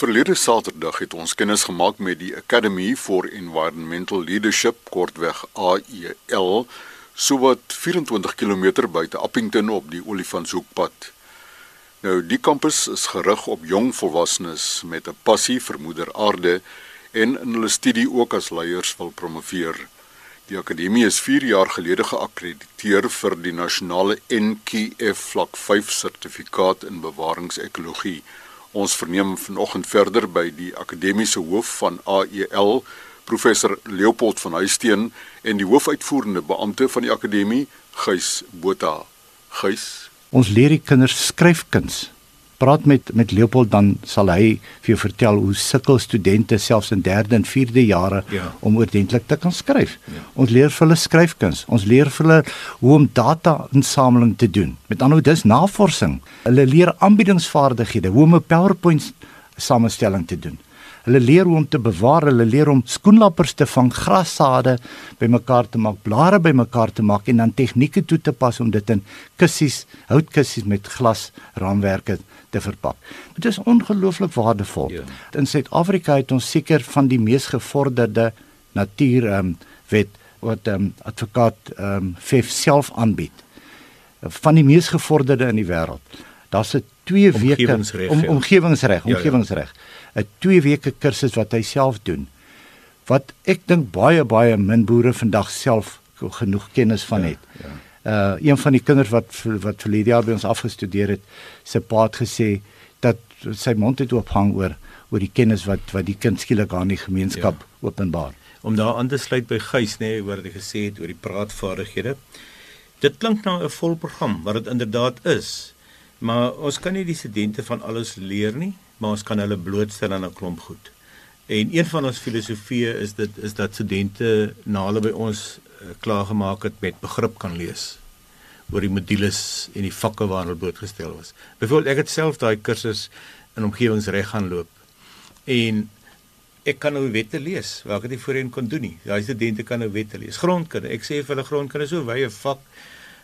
Verlede Saterdag het ons kennis gemaak met die Academy for Environmental Leadership, kortweg AEL, sowat 24 km buite Appington op die Olifantshoekpad. Nou die kampus is gerig op jong volwassenes met 'n passie vir moeder aarde en in hulle studie ook as leiers wil promoveer. Die akademie is 4 jaar gelede geakkrediteer vir die nasionale NQF vlak 5 sertifikaat in bewaringsekologie. Ons verneem vanoggend verder by die akademiese hoof van AEL, professor Leopold van Huisteen en die hoofuitvoerende beampte van die akademie, Gys Botha. Gys, ons leer die kinders skryfkuns praat met met Leopold dan sal hy vir jou vertel hoe sukkel studente selfs in 3de en 4de jare ja. om oordentlik te kan skryf. Ja. Ons leer vir hulle skryfkuns. Ons leer vir hulle hoe om data-insameling te doen. Met ander woorde, dis navorsing. Hulle leer aanbiedingsvaardighede, hoe om 'n PowerPoint samestelling te doen. Hulle leer hoe om te bewaar, hulle leer om skoenlappers te vang, grassade bymekaar te maak, blare bymekaar te maak en dan tegnieke toe te pas om dit in kussies, houtkussies met glas raamwerke te verpak. Dit is ongelooflik waardevol. Ja. In Suid-Afrika het ons seker van die mees gevorderde natuur ehm um, wet wat ehm um, advokaat ehm um, Fef self aanbied. Van die mees gevorderde in die wêreld. Daar's 'n 2 weke om omgewingsreg, omgewingsreg. Ja, ja. 'n 2 weke kursus wat hy self doen. Wat ek dink baie baie min boere vandag self genoeg kennis van ja, het. Ja, ja. Uh een van die kinders wat wat vir hierdie jaar by ons afgestudeer het, se pa het gesê dat sy mond het oophang oor oor die kennis wat wat die kind skielik aan die gemeenskap ja. openbaar. Om daar aan te sluit by Gys nê, nee, oor wat hy gesê het oor die praatvaardighede. Dit klink nou 'n vol program wat dit inderdaad is. Maar ons kan nie die studente van alles leer nie maar ons kan hulle blootstel aan 'n klomp goed. En een van ons filosofieë is dit is dat studente na hulle by ons uh, klaargemaak het met begrip kan lees oor die modules en die vakke waarna hulle blootgestel was. Byvoorbeeld ek het self daai kursus in omgewingsreg gaan loop. En ek kan nou wette lees waar ek dit voorheen kon doen nie. Daai studente kan nou wette lees. Grondkunde. Ek sê vir hulle grondkunde so wye vak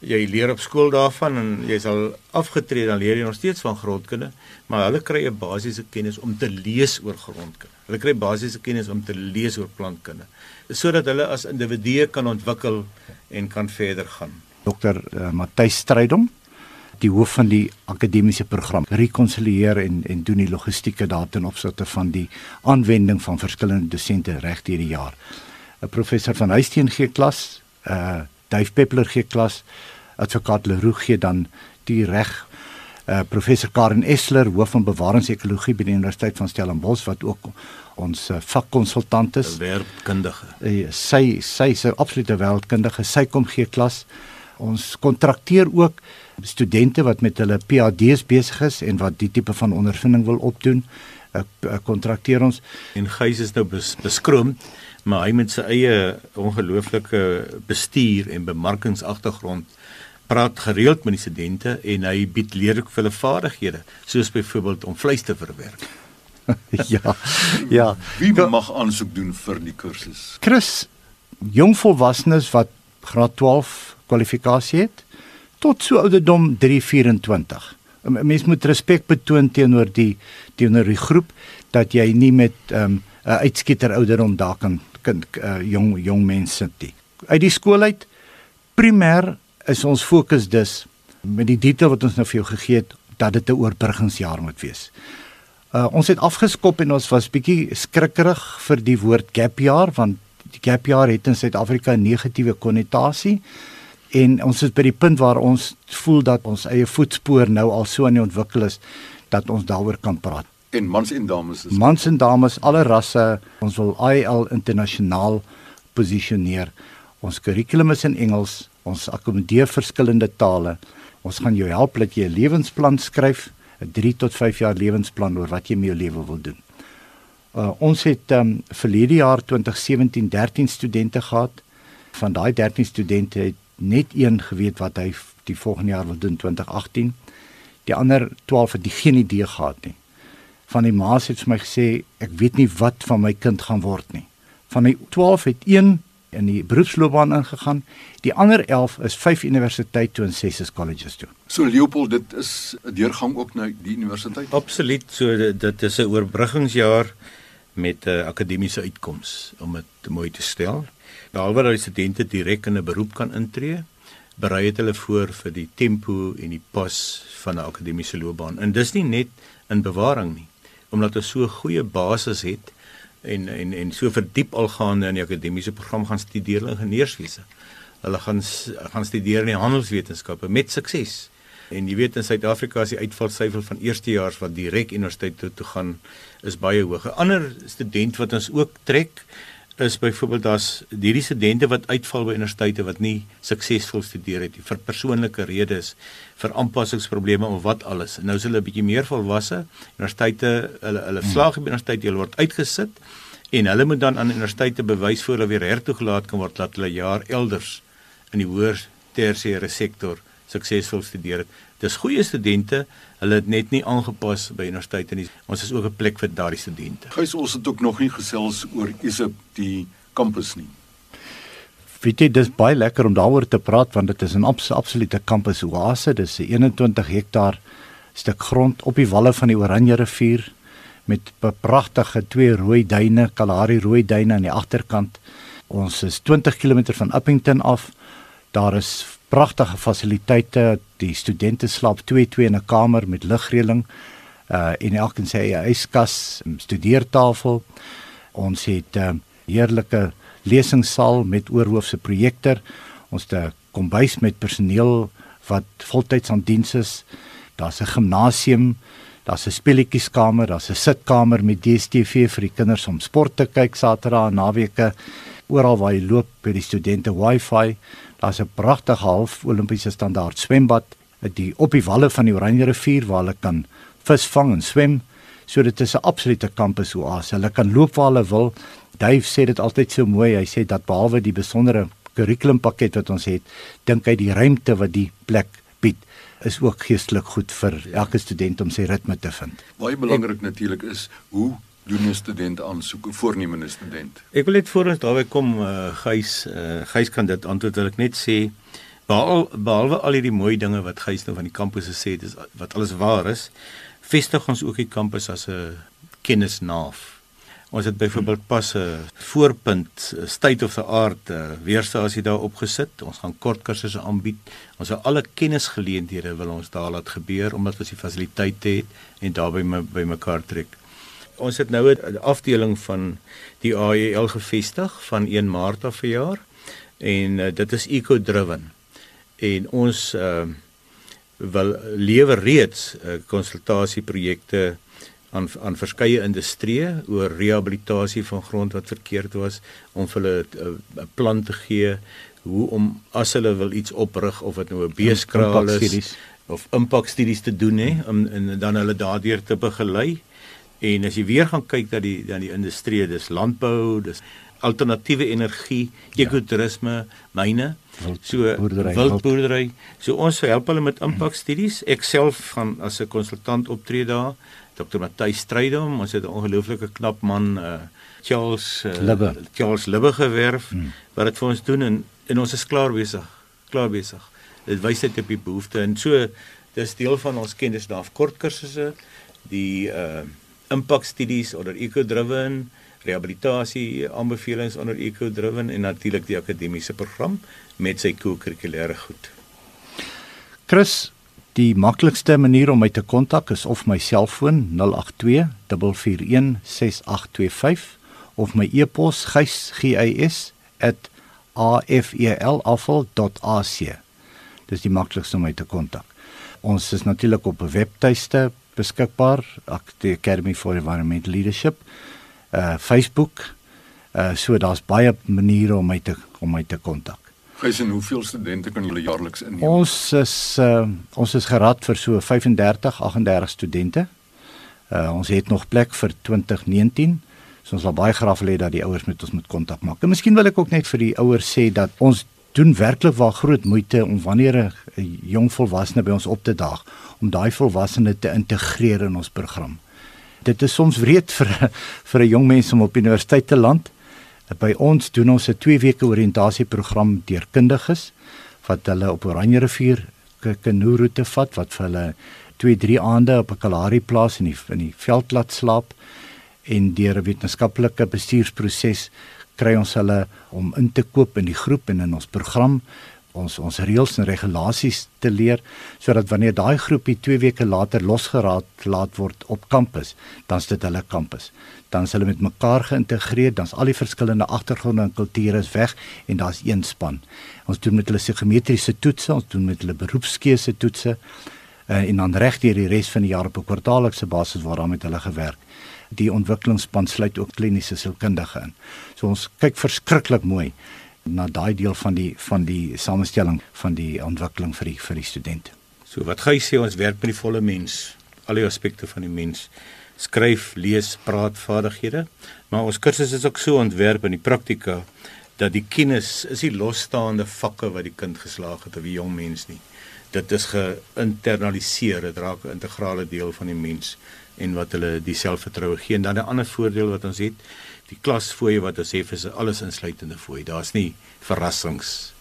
jy leer op skool daarvan en jy sal afgetree dan leer jy nog steeds van grondkunde, maar hulle kry 'n basiese kennis om te lees oor grondkunde. Hulle kry basiese kennis om te lees oor plantkunde sodat hulle as individue kan ontwikkel en kan verder gaan. Dr. Uh, eh, Matthys Strydom die hoof van die akademiese program rekonsilieer en en doen die logistieke data in opsigte van die aanwending van verskillende dosente reg deur die jaar. 'n Professor van Huisteen gee klas, uh Dave Peppler gee klas, advokaat Leroux gee dan die reg. Uh, professor Karen Essler, hoof van bewaringsekologie by die Universiteit van Stellenbosch wat ook ons uh, vakkonsultant is. Werkkundige. Uh, sy sy is 'n absolute wêreldkundige. Sy kom gee klas. Ons kontrakteer ook studente wat met hulle PhD's besig is en wat die tipe van ondervinding wil opdoen. Ek kontrakteer ons en Gys is nou bes, beskroom maar hy met sy eie ongelooflike bestuur en bemarkingsagtergrond praat gereeld met die studente en hy bied leer ook vir hulle vaardighede soos byvoorbeeld om vleis te verwerk. ja. Ja. Wie mag aansoek doen vir die kursus? Chris, jong volwassenes wat graad 12 kwalifikasie het tot so ouderdom 324. 'n Mens moet respek betoon teenoor die teenoor die groep dat jy nie met 'n um, uitskieter ouderdom daar kan kind uh, jong jong mense die. Uit die skool uit primêr is ons fokus dus met die detail wat ons nou vir jou gegee het dat dit 'n oorbruggingsjaar moet wees. Uh, ons het afgeskop en ons was bietjie skrikkerig vir die woord gap jaar want die gap jaar het in Suid-Afrika 'n negatiewe konnotasie en ons is by die punt waar ons voel dat ons eie voetspoor nou al so aan die ontwikkel is dat ons daaroor kan praat en mans en dames is mans en dames alle rasse ons wil IL internasionaal posisioneer. Ons kurrikulum is in Engels ons akkommodeer verskillende tale. Ons gaan jou help dat jy 'n lewensplan skryf 'n 3 tot 5 jaar lewensplan oor wat jy met jou lewe wil doen. Uh, ons het um, verlede jaar 2017 13 studente gehad. Van daai 13 studente het net een geweet wat hy die volgende jaar wil doen 2018 die ander 12 het geen idee gehad nie van die ma's het vir my gesê ek weet nie wat van my kind gaan word nie. Van die 12 het een in die beroepsloopbaan ingegaan. Die ander 11 is 5 universiteit toe en 6 is colleges toe. So Leopold, dit is 'n deurgang ook na die universiteit. Absoluut. So dit, dit is 'n oorbruggingsjaar met 'n uh, akademiese uitkoms om dit mooi te stel. Behalwe dat die studente direk in 'n beroep kan intree, berei dit hulle voor vir die tempo en die pas van 'n akademiese loopbaan. En dis nie net in bewaring nie, omdat ons so 'n goeie basis het en en en so verdiep algaande in die akademiese program gaan studeer in ingenieurswese. Hulle gaan gaan studeer in die handelswetenskappe met sukses. En jy weet in Suid-Afrika is die uitvalsyfer van eerstejaars wat direk universiteit toe, toe gaan is baie hoog. 'n Ander student wat ons ook trek is byvoorbeeld daar's hierdie studente wat uitval by universiteite wat nie suksesvol studeer het nie vir persoonlike redes, vir aanpassingsprobleme of wat alles. Nou is hulle 'n bietjie meer volwasse. Universiteite, hulle hulle hmm. slaag by universiteit, hulle word uitgesit en hulle moet dan aan universiteite bewys voor hulle weer hertoegelaat kan word dat hulle jaar elders in die hoër tersiêre sektor suksesvol studeer het. Dis goeie studente, hulle het net nie aangepas by universiteite nie. Ons is ook 'n plek vir daardie studente. Gys ons het ook nog nie gesels oor ISIP die kampus nie. Weet jy, dis baie lekker om daaroor te praat want dit is 'n abs absolute kampus oase. Dis 'n 21 hektaar stuk grond op die walle van die Oranje rivier met pragtige twee rooi duine, Kalahari rooi duine aan die agterkant. Ons is 20 km van Uppington af. Daar is pragtige fasiliteite. Die studente slaap 2-2 in 'n kamer met ligreëling. Uh en elkeen sê hy yskas, studeertafel. Ons het 'n uh, heerlike lesingssaal met oorhoofse projektor. Ons het 'n kombuis met personeel wat voltyds aan diens is. Daar's 'n gimnasium, daar's 'n speletjieskamer, daar's 'n sitkamer met DStv vir die kinders om sport te kyk Saterdag en naweke. Oral waar jy loop by die studente Wi-Fi. Daar's 'n pragtige half Olimpiese standaard swembad die op die walle van die Oranje rivier waar hulle kan visvang en swem. So dit is 'n absolute kampus oase. Hulle kan loop waar hulle wil. Dave sê dit altyd so mooi. Hy sê dat behalwe die besondere kurrikulumpakket wat ons het, dink hy die ruimte wat die plek bied is ook geestelik goed vir elke student om sy ritme te vind. Baie belangrik natuurlik is hoe doen 'n student aansoek, 'n voornemende student? Ek wil net voor ons daarby kom, uh, Gys, uh, Gys kan dit antwoord. Wil ek net sê behalwe behalwe al hierdie mooi dinge wat Gys nou van die kampus gesê het, is wat alles waar is, vestig ons ook die kampus as 'n kennisnaaf. Ons het byvoorbeeld pas 'n voorpunt state of the art weerstasie daar opgesit. Ons gaan kort kursusse aanbied. Ons het alle kennisgeleenthede wil ons daar laat gebeur omdat ons die fasiliteite het en daarby by mekaar trek ons het nou 'n afdeling van die AEL gevestig van 1 Maart af verjaar en uh, dit is eco driven en ons uh, wil lewer reeds uh, konsultasieprojekte aan aan verskeie industrieë oor rehabilitasie van grond wat verkeerd was om vir hulle 'n uh, plan te gee hoe om as hulle wil iets oprig of dit nou 'n beeskraal is of impakstudies te doen hè om en dan hulle daardeur te begelei En as jy weer gaan kyk dat die dan die industrie, dis landbou, dis alternatiewe energie, ja. ekotourisme, myne, so wildboerdery. So ons help hulle met impakstudies. Ek self gaan as 'n konsultant optree daar. Dr. Matthys Strydom, ons het 'n ongelooflike knap man, uh, Charles uh, Libbe. Charles Libbe gewerf hmm. wat dit vir ons doen en en ons is klaar besig. Klaar besig. Dit wys net op die behoefte en so dis deel van ons kennis daar kort kursusse die uh impakstudies onder eco-driven, rehabilitasie aanbevelings onder eco-driven en natuurlik die akademiese program met sy kurrikulêre goed. Chris, die maklikste manier om my te kontak is of my selfoon 082 441 6825 of my e-pos gys@affelafval.ac. Dis die maklikste om my te kontak. Ons is natuurlik op 'n webtuiste beskikbaar die Academy for Environmental Leadership uh Facebook uh so daar's baie maniere om my te om my te kontak. Gys en hoeveel studente kan julle jaarliks inneem? Ons is uh ons is gerad vir so 35 38 studente. Uh ons het nog plek vir 2019. So ons wil baie graag hê dat die ouers met ons moet kontak maak. En miskien wil ek ook net vir die ouers sê dat ons doen werklik waar groot moeite om wanneer 'n jong volwassene by ons op te daag om daai volwassene te integreer in ons program. Dit is soms wreed vir vir 'n jong mens om op universiteit te land, By ons doen ons 'n 2 weke oriëntasieprogram deur kundiges wat hulle op Oranje rivier kanoe roete vat wat vir hulle 2, 3 aande op 'n Kalahari plaas in die in die veld laat slaap en deur 'n wetenskaplike bestuursproses kry ons hulle om in te koop in die groep en in ons program ons ons reëls en regulasies te leer sodat wanneer daai groepie 2 weke later losgeraak laat word op kampus, dan is dit hulle kampus. Dan is hulle met mekaar geïntegreer, dan's al die verskillende agtergronde en kulture weg en daar's een span. Ons doen met hulle psigometriese toetse, ons doen met hulle beroepskeuse toetse uh, en dan reg deur die res van die jaar op 'n kwartaallikse basis waar dan met hulle gewerk. Die ontwikkelingsspan sluit ook kliniese sielkundige in. So ons kyk verskriklik mooi na daai deel van die van die samestelling van die ontwikkeling vir die vir die studente. So wat gaan jy sê ons werk met die volle mens, al die aspekte van die mens, skryf, lees, praat vaardighede, maar ons kursus is ook so ontwerp in die praktika dat die kennis is nie losstaande vakke wat die kind geslaag het of die jong mens nie. Dit is geïnternaliseer, dit raak 'n integrale deel van die mens en wat hulle die selfvertroue gee. En dan 'n ander voordeel wat ons het, die klasfooie wat ons sê is alles insluitende fooi. Daar's nie verrassings.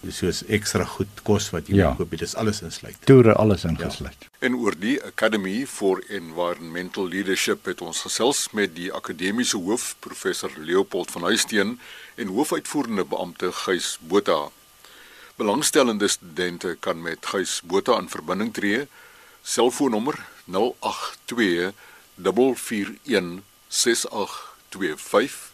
Dis soos ekstra goed kos wat jy ja. koop, dit is alles insluit. Toere alles ingesluit. Ja. En oor die Academy for Environmental Leadership het ons gesels met die akademiese hoof professor Leopold van Huisteen en hoofuitvoerende beampte Gys Botha. Belangstellende studente kan met Gys Botha in verbinding tree. Selfoonnommer 082 441 68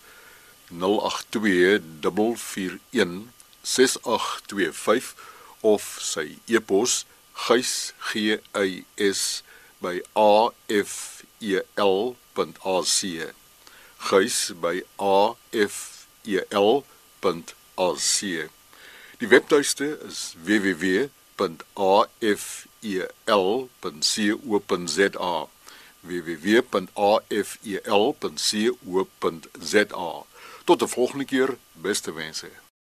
0824416825 of sy e-pos gys g y s by afel.ac gys by afel.ac die webtuiste is www.afel.co.za www.afel.co.za. Tot 'n volgende keer, beste wense.